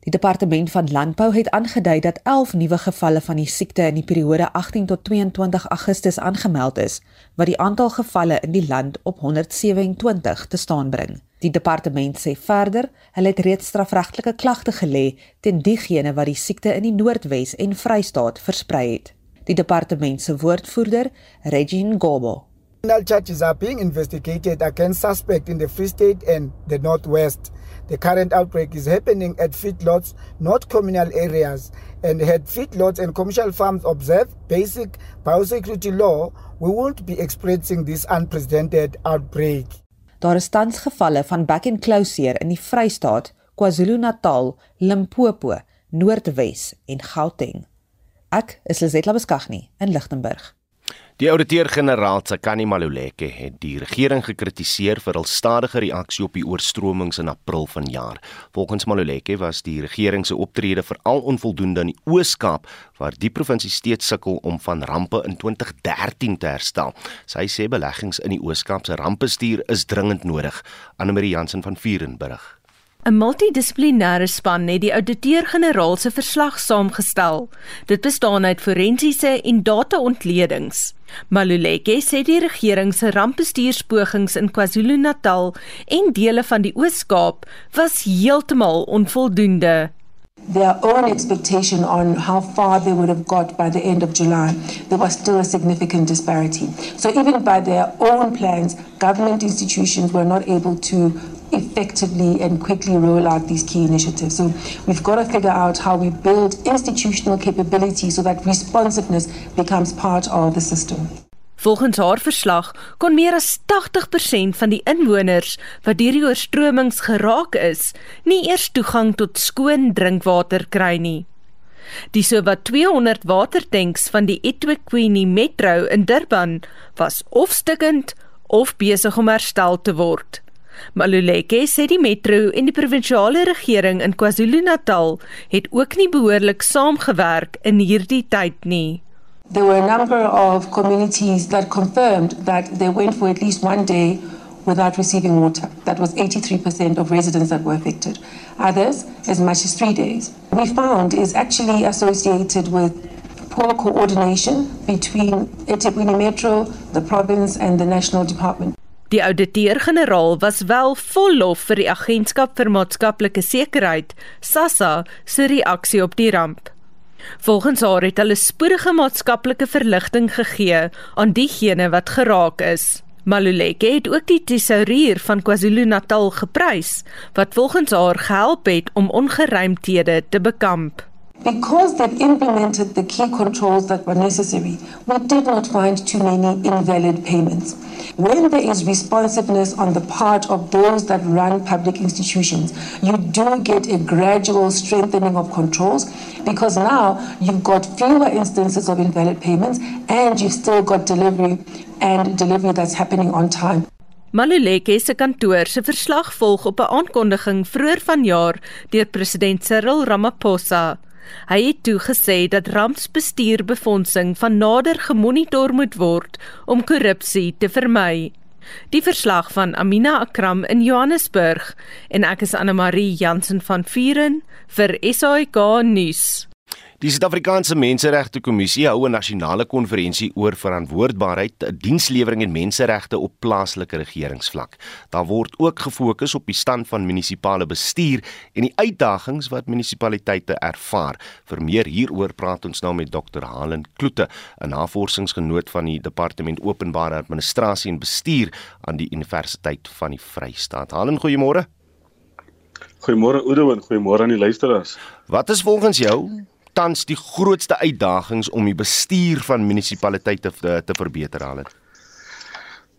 Die departement van landbou het aangedui dat 11 nuwe gevalle van die siekte in die periode 18 tot 22 Augustus aangemeld is, wat die aantal gevalle in die land op 127 te staan bring. Die departement sê verder, hulle het reeds strafregtelike klagte gelê teen diegene wat die siekte in die Noordwes en Vrystaat versprei het. Die departement se woordvoerder, Regine Gobo, Criminal charges are being investigated against suspects in the Free State and the Northwest. The current outbreak is happening at feedlots, not communal areas, and had feedlots and commercial farms observe basic biosecurity law, we won't be experiencing this unprecedented outbreak. Daar is tans gevalle van back and closure in die Vrystaat, KwaZulu-Natal, Limpopo, Noordwes en Gauteng. Ek is Lisetta Beskagni in Lichtenburg. Die ouditeur-generaal Tsakani Maluleke het die regering gekritiseer vir hul stadige reaksie op die oorstromings in April vanjaar. Volgens Maluleke was die regering se optrede veral onvoldoende in die Oos-Kaap waar die provinsie steeds sukkel om van rampe in 2013 te herstel. Sy sê beleggings in die Oos-Kaap se rampbestuur is dringend nodig. Anne Marie Jansen van Vurenburg 'n Multidissiplinêre span het die ouditeur-generaal se verslag saamgestel. Dit bestaan uit forensiese en data-ontledings. Maluleke sê die regering se rampbestuurspogings in KwaZulu-Natal en dele van die Oos-Kaap was heeltemal onvoldoende. their own expectation on how far they would have got by the end of July, there was still a significant disparity. So even by their own plans, government institutions were not able to effectively and quickly roll out these key initiatives. So we've got to figure out how we build institutional capability so that responsiveness becomes part of the system. Volgens haar verslag kon meer as 80% van die inwoners wat deur die oorstromings geraak is, nie eers toegang tot skoon drinkwater kry nie. Die sowat 200 watertanks van die eThekwini Metro in Durban was of stikkend of besig om herstel te word. Maluleke sê die metro en die provinsiale regering in KwaZulu-Natal het ook nie behoorlik saamgewerk in hierdie tyd nie. There were a number of communities that confirmed that they went for at least one day without receiving water. That was 83% of residents that were affected. Others, as much as three days. We found is actually associated with poor coordination between eThekwini Metro, the province, and the national department. Die ouditeur-generaal was wel vol lof vir die Agentskap vir Maatskaplike Sekuriteit, SASSA, se reaksie op die ramp. Volgens haar het hulle spoedige maatskaplike verligting gegee aan diegene wat geraak is. Maluleke het ook die tesourier van KwaZulu-Natal geprys wat volgens haar gehelp het om ongeruimthede te bekamp. Because they've implemented the key controls that were necessary, we did not find too many invalid payments. When there is responsiveness on the part of those that run public institutions, you do get a gradual strengthening of controls because now you've got fewer instances of invalid payments and you've still got delivery and delivery that's happening on time. Maluleke se kantoor se verslag volg op 'n aankondiging vroeër vanjaar deur president Cyril Ramaphosa. Hy het toegesê dat rampsbestuurbefondsing van nader gemonitor moet word om korrupsie te vermy. Die verslag van Amina Akram in Johannesburg en ek is Anne Marie Jansen van Vuren vir SAK nuus. Die Suid-Afrikaanse Menseregte Kommissie hou 'n nasionale konferensie oor verantwoordbaarheid, dienslewering en menseregte op plaaslike regeringsvlak. Daar word ook gefokus op die stand van munisipale bestuur en die uitdagings wat munisipaliteite ervaar. Vir meer hieroor praat ons nou met Dr. Halen Kloete, 'n navorsingsgenoot van die Departement Openbare Administrasie en Bestuur aan die Universiteit van die Vrystaat. Halen, goeiemôre. Goeiemôre Oudo en goeiemôre aan die luisteraars. Wat is volgens jou tans die grootste uitdagings om die bestuur van munisipaliteite te, te verbeter al het?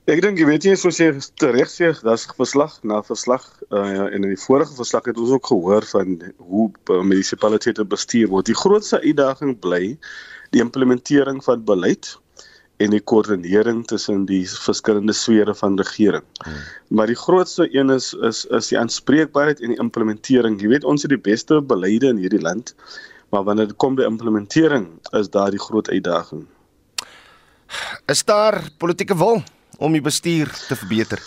Ek dink jy weet jy soos jy reg sê, daar's verslag na verslag uh, en in die vorige verslag het ons ook gehoor van hoe uh, munisipaliteite bestuur word. Die grootste uitdaging bly die implementering van beleid en die koördinering tussen die verskillende sfere van regering. Hmm. Maar die grootste een is is is die aanspreekbaarheid en die implementering. Jy weet ons het die beste beleide in hierdie land. Maar wanneer dit kom by implementering, is daar die groot uitdaging. Is daar politieke wil om die bestuur te verbeter?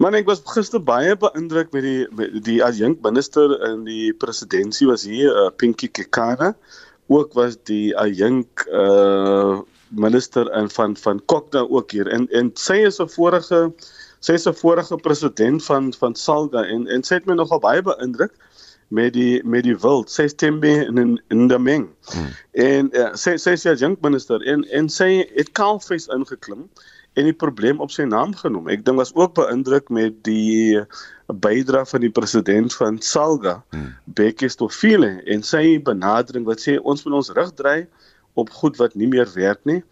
Man, ek was gister baie beïndruk met die met die adjunk minister in die presidentskap was hier, uh, Pinky Kekana. Ook was die adjunk uh minister in van van Kokda ook hier. En en sy is 'n vorige sy is 'n vorige president van van Salga en en sy het my nogal baie beïndruk met die met die wild sy stembe in in die meng hmm. en uh, sy sy sy jong minister en en sy het kaalfees ingeklim en die probleem op sy naam genoem ek dink was ook beïndruk met die bydra van die president van Salga hmm. Bekkie Stoffile en sy benadering wat sê ons moet ons rug draai op goed wat nie meer werk nie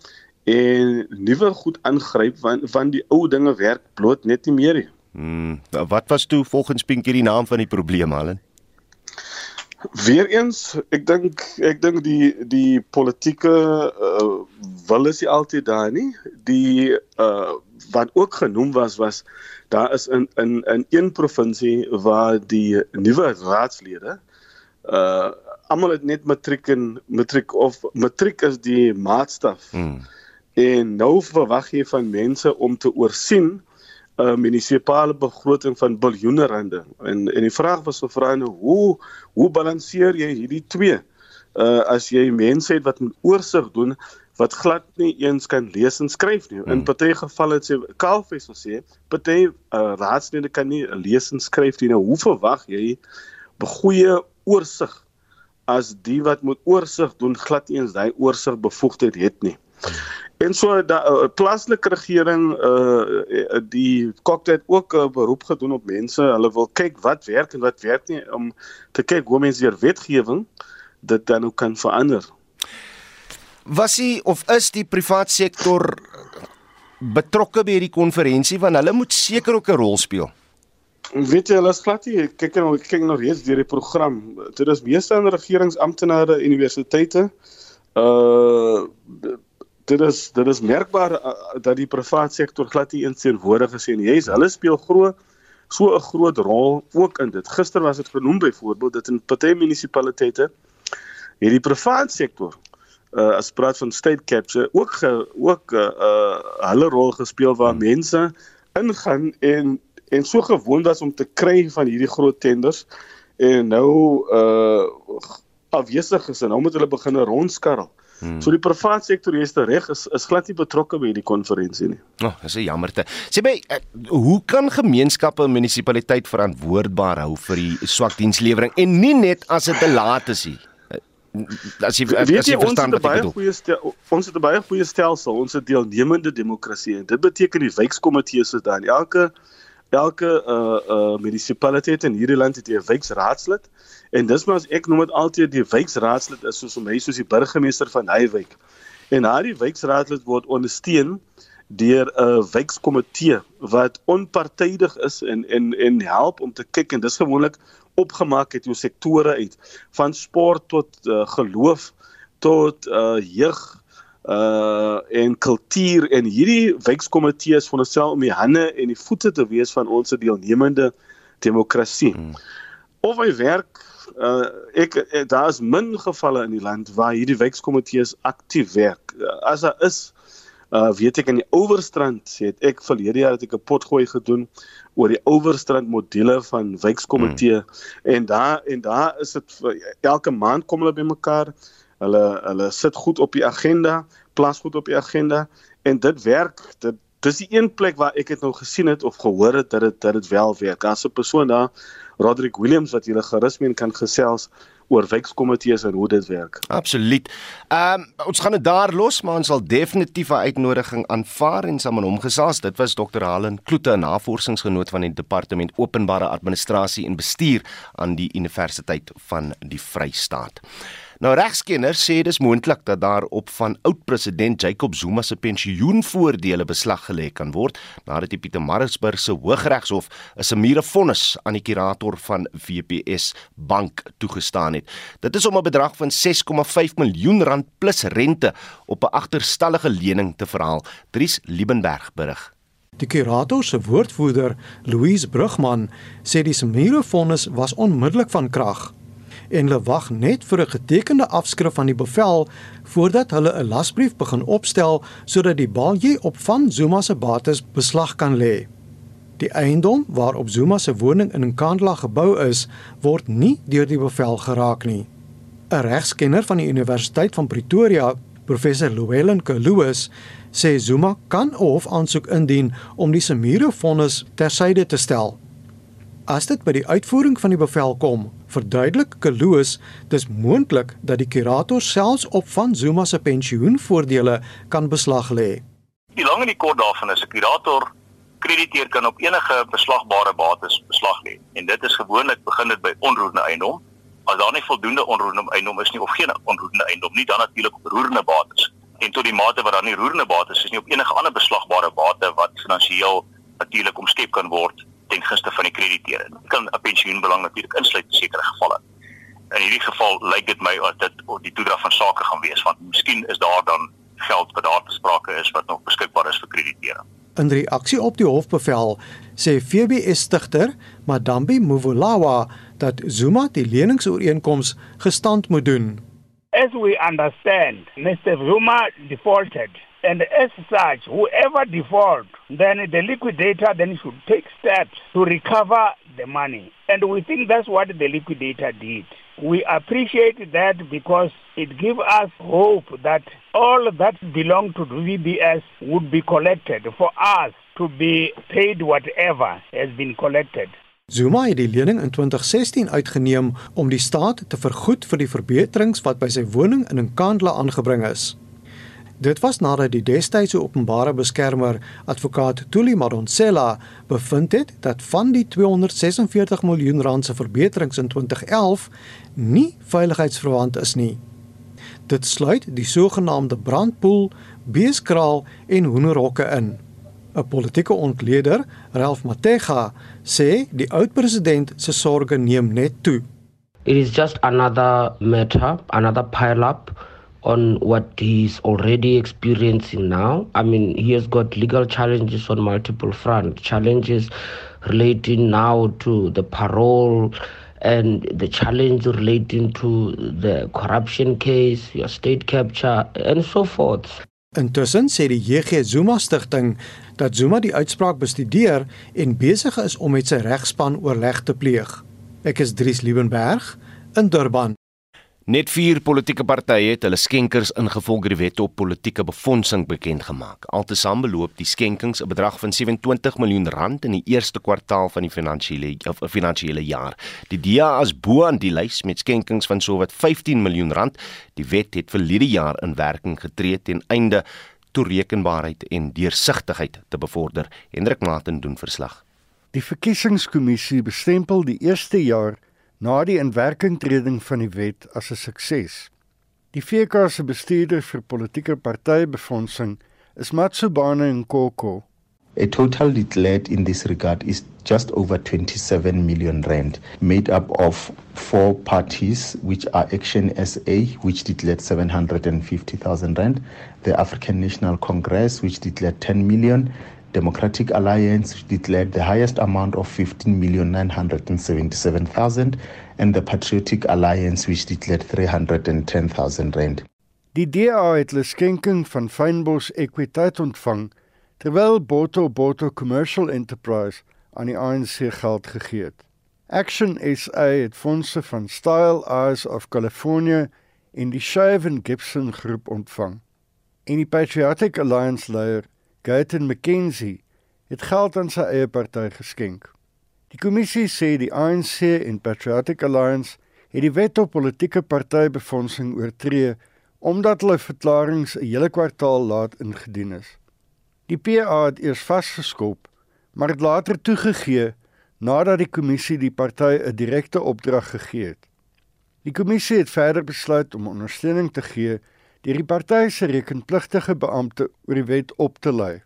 en nuwe goed aangryp want van die ou dinge werk bloot net nie meer nie hmm. wat was toe volgens Pinkie die naam van die probleem Allen Weereens, ek dink ek dink die die politieke uh, wil is nie altyd daar nie. Die uh, wat ook genoem was was daar is in in in een provinsie waar die nuwe raadslede uh almal het net matriek en matriek of matriek is die maatstaf. Hmm. En nou verwag jy van mense om te oorsien 'n uh, munisipale begroting van biljoene rande. En en die vraag was gevra nou hoe hoe balanseer jy hierdie twee? Uh as jy mense het wat 'n oorsig doen wat glad nie eens kan lees en skryf nie. In hmm. party gevalle het sê Kaalfees gesê, party uh, raadslede kan nie lees en skryf nie. Nou hoe verwag jy goeie oorsig as die wat moet oorsig doen glad nie eens daai oorsig bevoegdheid het nie. En so die uh, plaaslike regering uh die kokte het ook 'n uh, beroep gedoen op mense. Hulle wil kyk wat werk en wat werk nie om te kyk hoe mense hier wetgewing dit dan ook kan verander. Was hy of is die privaat sektor betrokke by hierdie konferensie want hulle moet seker ook 'n rol speel. Weet jy, hulle is glad nie kyk nou kyk nou reeds deur die program. Dit is meeste aan regeringsamptenare, universiteite. Uh dit is dit is merkbaar uh, dat die private sektor glad nie insteenwoordig is nie. Jy's hulle speel groot so 'n groot rol ook in dit. Gister was dit genoem byvoorbeeld dat in party munisipaliteite hierdie private sektor uh as praat van state capture ook ge, ook 'n uh, uh, hulle rol gespeel waar hmm. mense ingaan en en so gewoond was om te kry van hierdie groot tenders en nou uh afwesig is en nou moet hulle begin rondskarrel. Hmm. So die private sektor is reg is is glad nie betrokke by hierdie konferensie nie. Oh, dis 'n jammerte. Sê my, uh, hoe kan gemeenskappe en munisipaliteit verantwoordbaar hou vir die swak dienslewering en nie net as dit te laat is nie? as jy weet as jy verstaan wat ek bedoel. Stel, ons het 'n baie goeie stelsel, ons het deelnemende demokrasie en dit beteken die wijkkomitees is daar. Elke elke uh uh munisipaliteit in hierdie land het 'n wijkraadslid en dis maar as ek noem dit altyd die wijkraadslid is soos om hy soos die burgemeester van hy wijk. En daardie wijkraadslid word ondersteun deur 'n wijkkomitee wat onpartydig is en en en help om te kyk en dis gewoonlik opgemaak het jou sektore uit van sport tot uh, geloof tot uh, jeug uh en kultuur en hierdie wijkkomitees veronderstel om die hande en die voete te wees van ons deelnemende demokrasie. Hmm. Of hy werk uh ek daar is min gevalle in die land waar hierdie wijkkomitees aktief werk. As daar is uh weet ek in die Ouwerstrand het ek verlede jaar het ek 'n potgooi gedoen oor die Ouwerstrand module van wijkkomitee hmm. en daar en daar is dit elke maand kom hulle bymekaar. Hulle hulle sit goed op die agenda, plas goed op die agenda en dit werk. Dit dis die een plek waar ek dit nou gesien het of gehoor het dat dit dat dit wel werk. Daar's 'n persoon daar, Roderick Williams wat julle gerus mee kan gesels oor wijkkomitees en hoe dit werk. Absoluut. Ehm um, ons gaan dit daar los, maar ons sal definitief 'n uitnodiging aanvaar en saam met hom gesels. Dit was Dr. Helen Kloete, 'n navorsingsgenoot van die Departement Openbare Administrasie en Bestuur aan die Universiteit van die Vrystaat. Nou regskenners sê dis moontlik dat daar op van oud-president Jacob Zuma se pensioenvoordele beslag gelê kan word nadat die Pietermaritzburg se Hooggeregshof 'n semiere vonnis aan die kurator van WPS Bank toegestaan het. Dit is om 'n bedrag van 6,5 miljoen rand plus rente op 'n agterstallige lening te verhaal. Dries Liebenberg berig. Die kurator se woordvoerder, Louise Brugman, sê die semiere vonnis was onmiddellik van krag en hulle wag net vir 'n getekende afskrif van die bevel voordat hulle 'n lasbrief begin opstel sodat die baljie op van Zuma se bates beslag kan lê. Die eiendom waarop Zuma se woning in Nkandla gebou is, word nie deur die bevel geraak nie. 'n Regskenner van die Universiteit van Pretoria, professor Llewellyn Kaluus, sê Zuma kan 'n hofaansoek indien om die Semire vonnis tersyde te stel. As dit by die uitvoering van die bevel kom, verduidelik Kloos dis moontlik dat die kurator selfs op van Zuma se pensioenvoordele kan beslag lê. Die lang en die kort daarvan is 'n kurator krediteer kan op enige beslagbare bates beslag lê. En dit is gewoonlik begin dit by onroerende eiendom. As daar nie voldoende onroerende eiendom is nie of geen onroerende eiendom nie, dan natuurlik op roerende bates. En tot die mate wat daar nie roerende bates is nie op enige ander beslagbare bate wat finansiëel natuurlik omskep kan word ten gunste van die krediteure. Dit kan 'n pensioenbelang natuurlik insluit in sekere gevalle. In hierdie geval lyk dit my as dit die toedrag van sake gaan wees want miskien is daar dan geld wat daar besprake is wat nog beskikbaar is vir krediteure. In reaksie op die hofbevel sê FBS stigter Madambi Mvulawa dat Zuma die leningsooreenkoms gestand moet doen. As we understand, Mr. Zuma defaulted and as such whoever default then the liquidator then should take steps to recover the money. And we think that's what the liquidator did. We appreciate that because it gives us hope that all that belong to VBS would be collected for us to be paid whatever has been collected. Zuma het die lening in 2016 uitgeneem om die staat te vergoed vir die verbeterings wat by sy woning in Nkandla aangebring is. Dit was nadat die destydse openbare beskermer, advokaat Tuli Madonsela, bevind het dat van die 246 miljoen rand se verbeterings in 2011 nie veiligheidsverwant is nie. Dit sluit die sogenaamde brandpoel, beeskraal en hoenderhokke in. 'n Politieke ontleder, Ralph Matega, sê die oud-president se sorge neem net toe. It is just another matter, another pile up on what he's already experiencing now. I mean, he has got legal challenges on multiple fronts, challenges relating now to the parole and the challenge relating to the corruption case, your state capture, and so forth. Intussen sê die JG Zuma stigting dat Zuma die uitspraak bestudeer en besig is om met sy regspan oorleg te pleeg. Ek is Dries Liebenberg in Durban. Net vier politieke partye het hulle skenkers ingevolge die wet op politieke befondsing bekend gemaak. Altesaam beloop die skenkings 'n bedrag van 27 miljoen rand in die eerste kwartaal van die finansiële of finansiële jaar. Die DA is bo aan die lys met skenkings van sowat 15 miljoen rand. Die wet het vir hierdie jaar in werking getree ten einde toerekenbaarheid en deursigtigheid te bevorder. Hendrik Martin doen verslag. Die verkiesingskommissie bestempel die eerste jaar na die inwerkingtreding van die wet as 'n sukses. Die VK se bestuurder vir politieke partybefondsing is Matsubane Nkoko. A total declared in this regard is just over 27 million rand, made up of four parties, which are Action SA, which declared 750,000 rand, the African National Congress, which declared 10 million, Democratic Alliance declared the highest amount of 15,977,000 and the Patriotic Alliance which declared 310,000 rand. Die DA het hulle skenking van Fynbos Equiteit ontvang terwyl Boto Boto Commercial Enterprise aan die ANC geld gegee het. Action SA het fondse van Style Eyes of California en die Shaven Gibson groep ontvang. En die Patriotic Alliance leier Gayton McKenzie het geld aan sy eie party geskenk. Die kommissie sê die ANC en Patriotic Alliance het die wet op politieke partybefondsing oortree omdat hulle verklaringe 'n hele kwartaal laat ingedien is. Die PA het eers vasgeskop, maar het later toegegee nadat die kommissie die party 'n direkte opdrag gegee het. Die kommissie het verder besluit om ondersteuning te gee deur die party se rekenpligtige beampte oor die wet op te lei.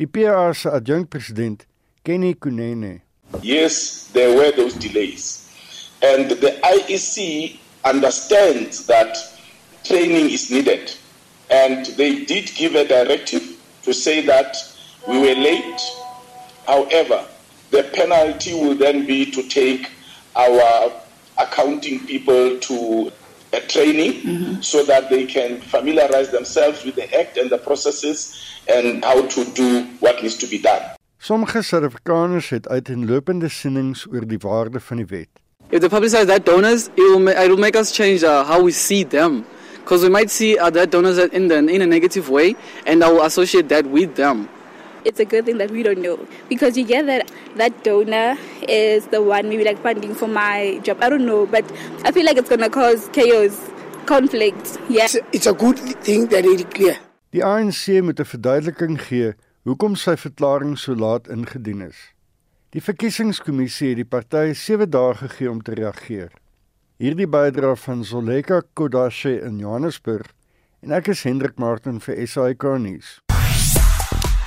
Die PA se adjunkpresident, Kenny Kunene. Yes, there were those delays. And the IEC understands that training is needed. And they did give a directive to say that we were late. However, the penalty will then be to take our accounting people to a training mm-hmm. so that they can familiarize themselves with the act and the processes and how to do what needs to be done. Sommige Suid-Afrikaners het uiteenlopende sienings oor die waarde van die wet. If they publicize that donors, it will it will make us change uh, how we see them because we might see uh, that donors in the, in a negative way and I will associate that with them. It's a good thing that we don't know because you get that that donor is the one maybe like funding for my job. I don't know, but I feel like it's going to cause chaos, conflict. Yeah. It's a, it's a good thing that it is clear. Die ANC moet 'n verduideliking gee hoekom sy verklaring so laat ingedien is. Die verkiesingskommissie het die partye 7 dae gegee om te reageer. Hierdie bydra van Zoleka Kodashe in Johannesburg en ek is Hendrik Martin vir SAK nuus.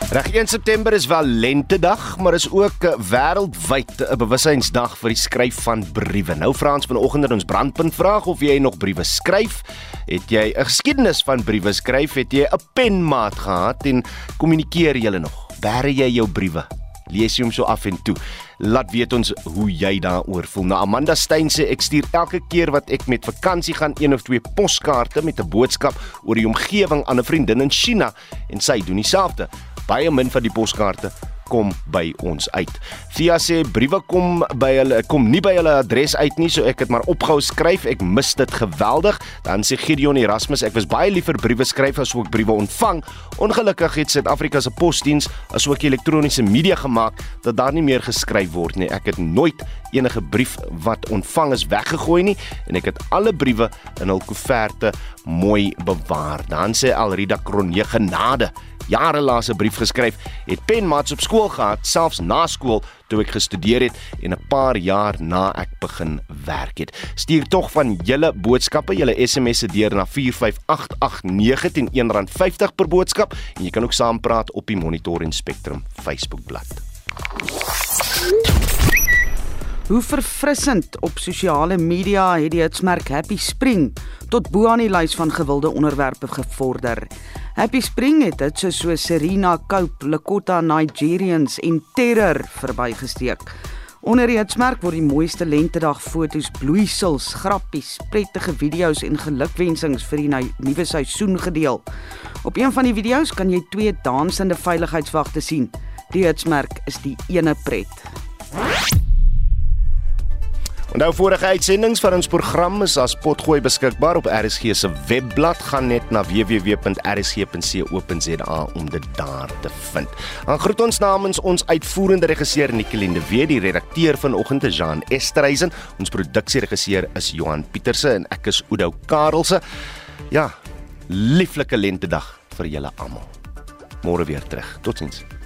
Reg 1 September is wel lentedag, maar is ook wêreldwyd 'n bewussynsdag vir die skryf van briewe. Nou Frans vanoggend in ons brandpunt vraag of jy nog briewe skryf. Het jy 'n geskiedenis van briewe skryf? Het jy 'n penmaat gehad en kommunikeer jy nog? Bære jy jou briewe? Lees jy hom so af en toe? Laat weet ons hoe jy daaroor voel. Nou Amanda Steyn sê ek stuur elke keer wat ek met vakansie gaan een of twee poskaarte met 'n boodskap oor die omgewing aan 'n vriendin in China en sy doen dieselfde baie min van die poskaarte kom by ons uit. Thea sê briewe kom by hulle kom nie by hulle adres uit nie, so ek het maar opgehou skryf. Ek mis dit geweldig. Dan sê Gideon Erasmus, ek was baie lief vir briewe skryf as ook briewe ontvang. Ongelukkig het Suid-Afrika se posdiens asook elektroniese media gemaak dat daar nie meer geskryf word nie. Ek het nooit enige brief wat ontvang is weggegooi nie en ek het alle briewe in hul koeverte mooi bewaar. Dan sê Alrida Kronje genade jare lank 'n brief geskryf, het penmaats op skool gehad, selfs na skool toe ek gestudeer het en 'n paar jaar na ek begin werk het. Stuur tog van julle boodskappe, julle SMS'e deur na 45889 teen R1.50 per boodskap en jy kan ook saampraat op die Monitor en Spectrum Facebookblad. Hoe verfrissend op sosiale media het die hitsmerk Happy Spring tot bo aan die lys van gewilde onderwerpe gevorder. Happy Spring het dit so so Serena Cope, Lakota Nigerians en Terror verbygesteek. Onder die hitsmerk word die mooiste lentedag foto's, bloeisels, grappies, prettige video's en gelukwensings vir die nuwe seisoen gedeel. Op een van die video's kan jy twee dansende veiligheidswagte sien. Die hitsmerk is die ene pret. Onthou vorige uitsendings van ons program is as potgooi beskikbaar op RSG se webblad gaan net na www.rsg.co.za om dit daar te vind. Dan groet ons namens ons uitvoerende regisseur Nicoline de Wet, die redakteur vanoggend is Jean Esterhuizen, ons produksieregisseur is Johan Pieterse en ek is Oudo Karelse. Ja, lieflike lentedag vir julle almal. Môre weer terug. Totsiens.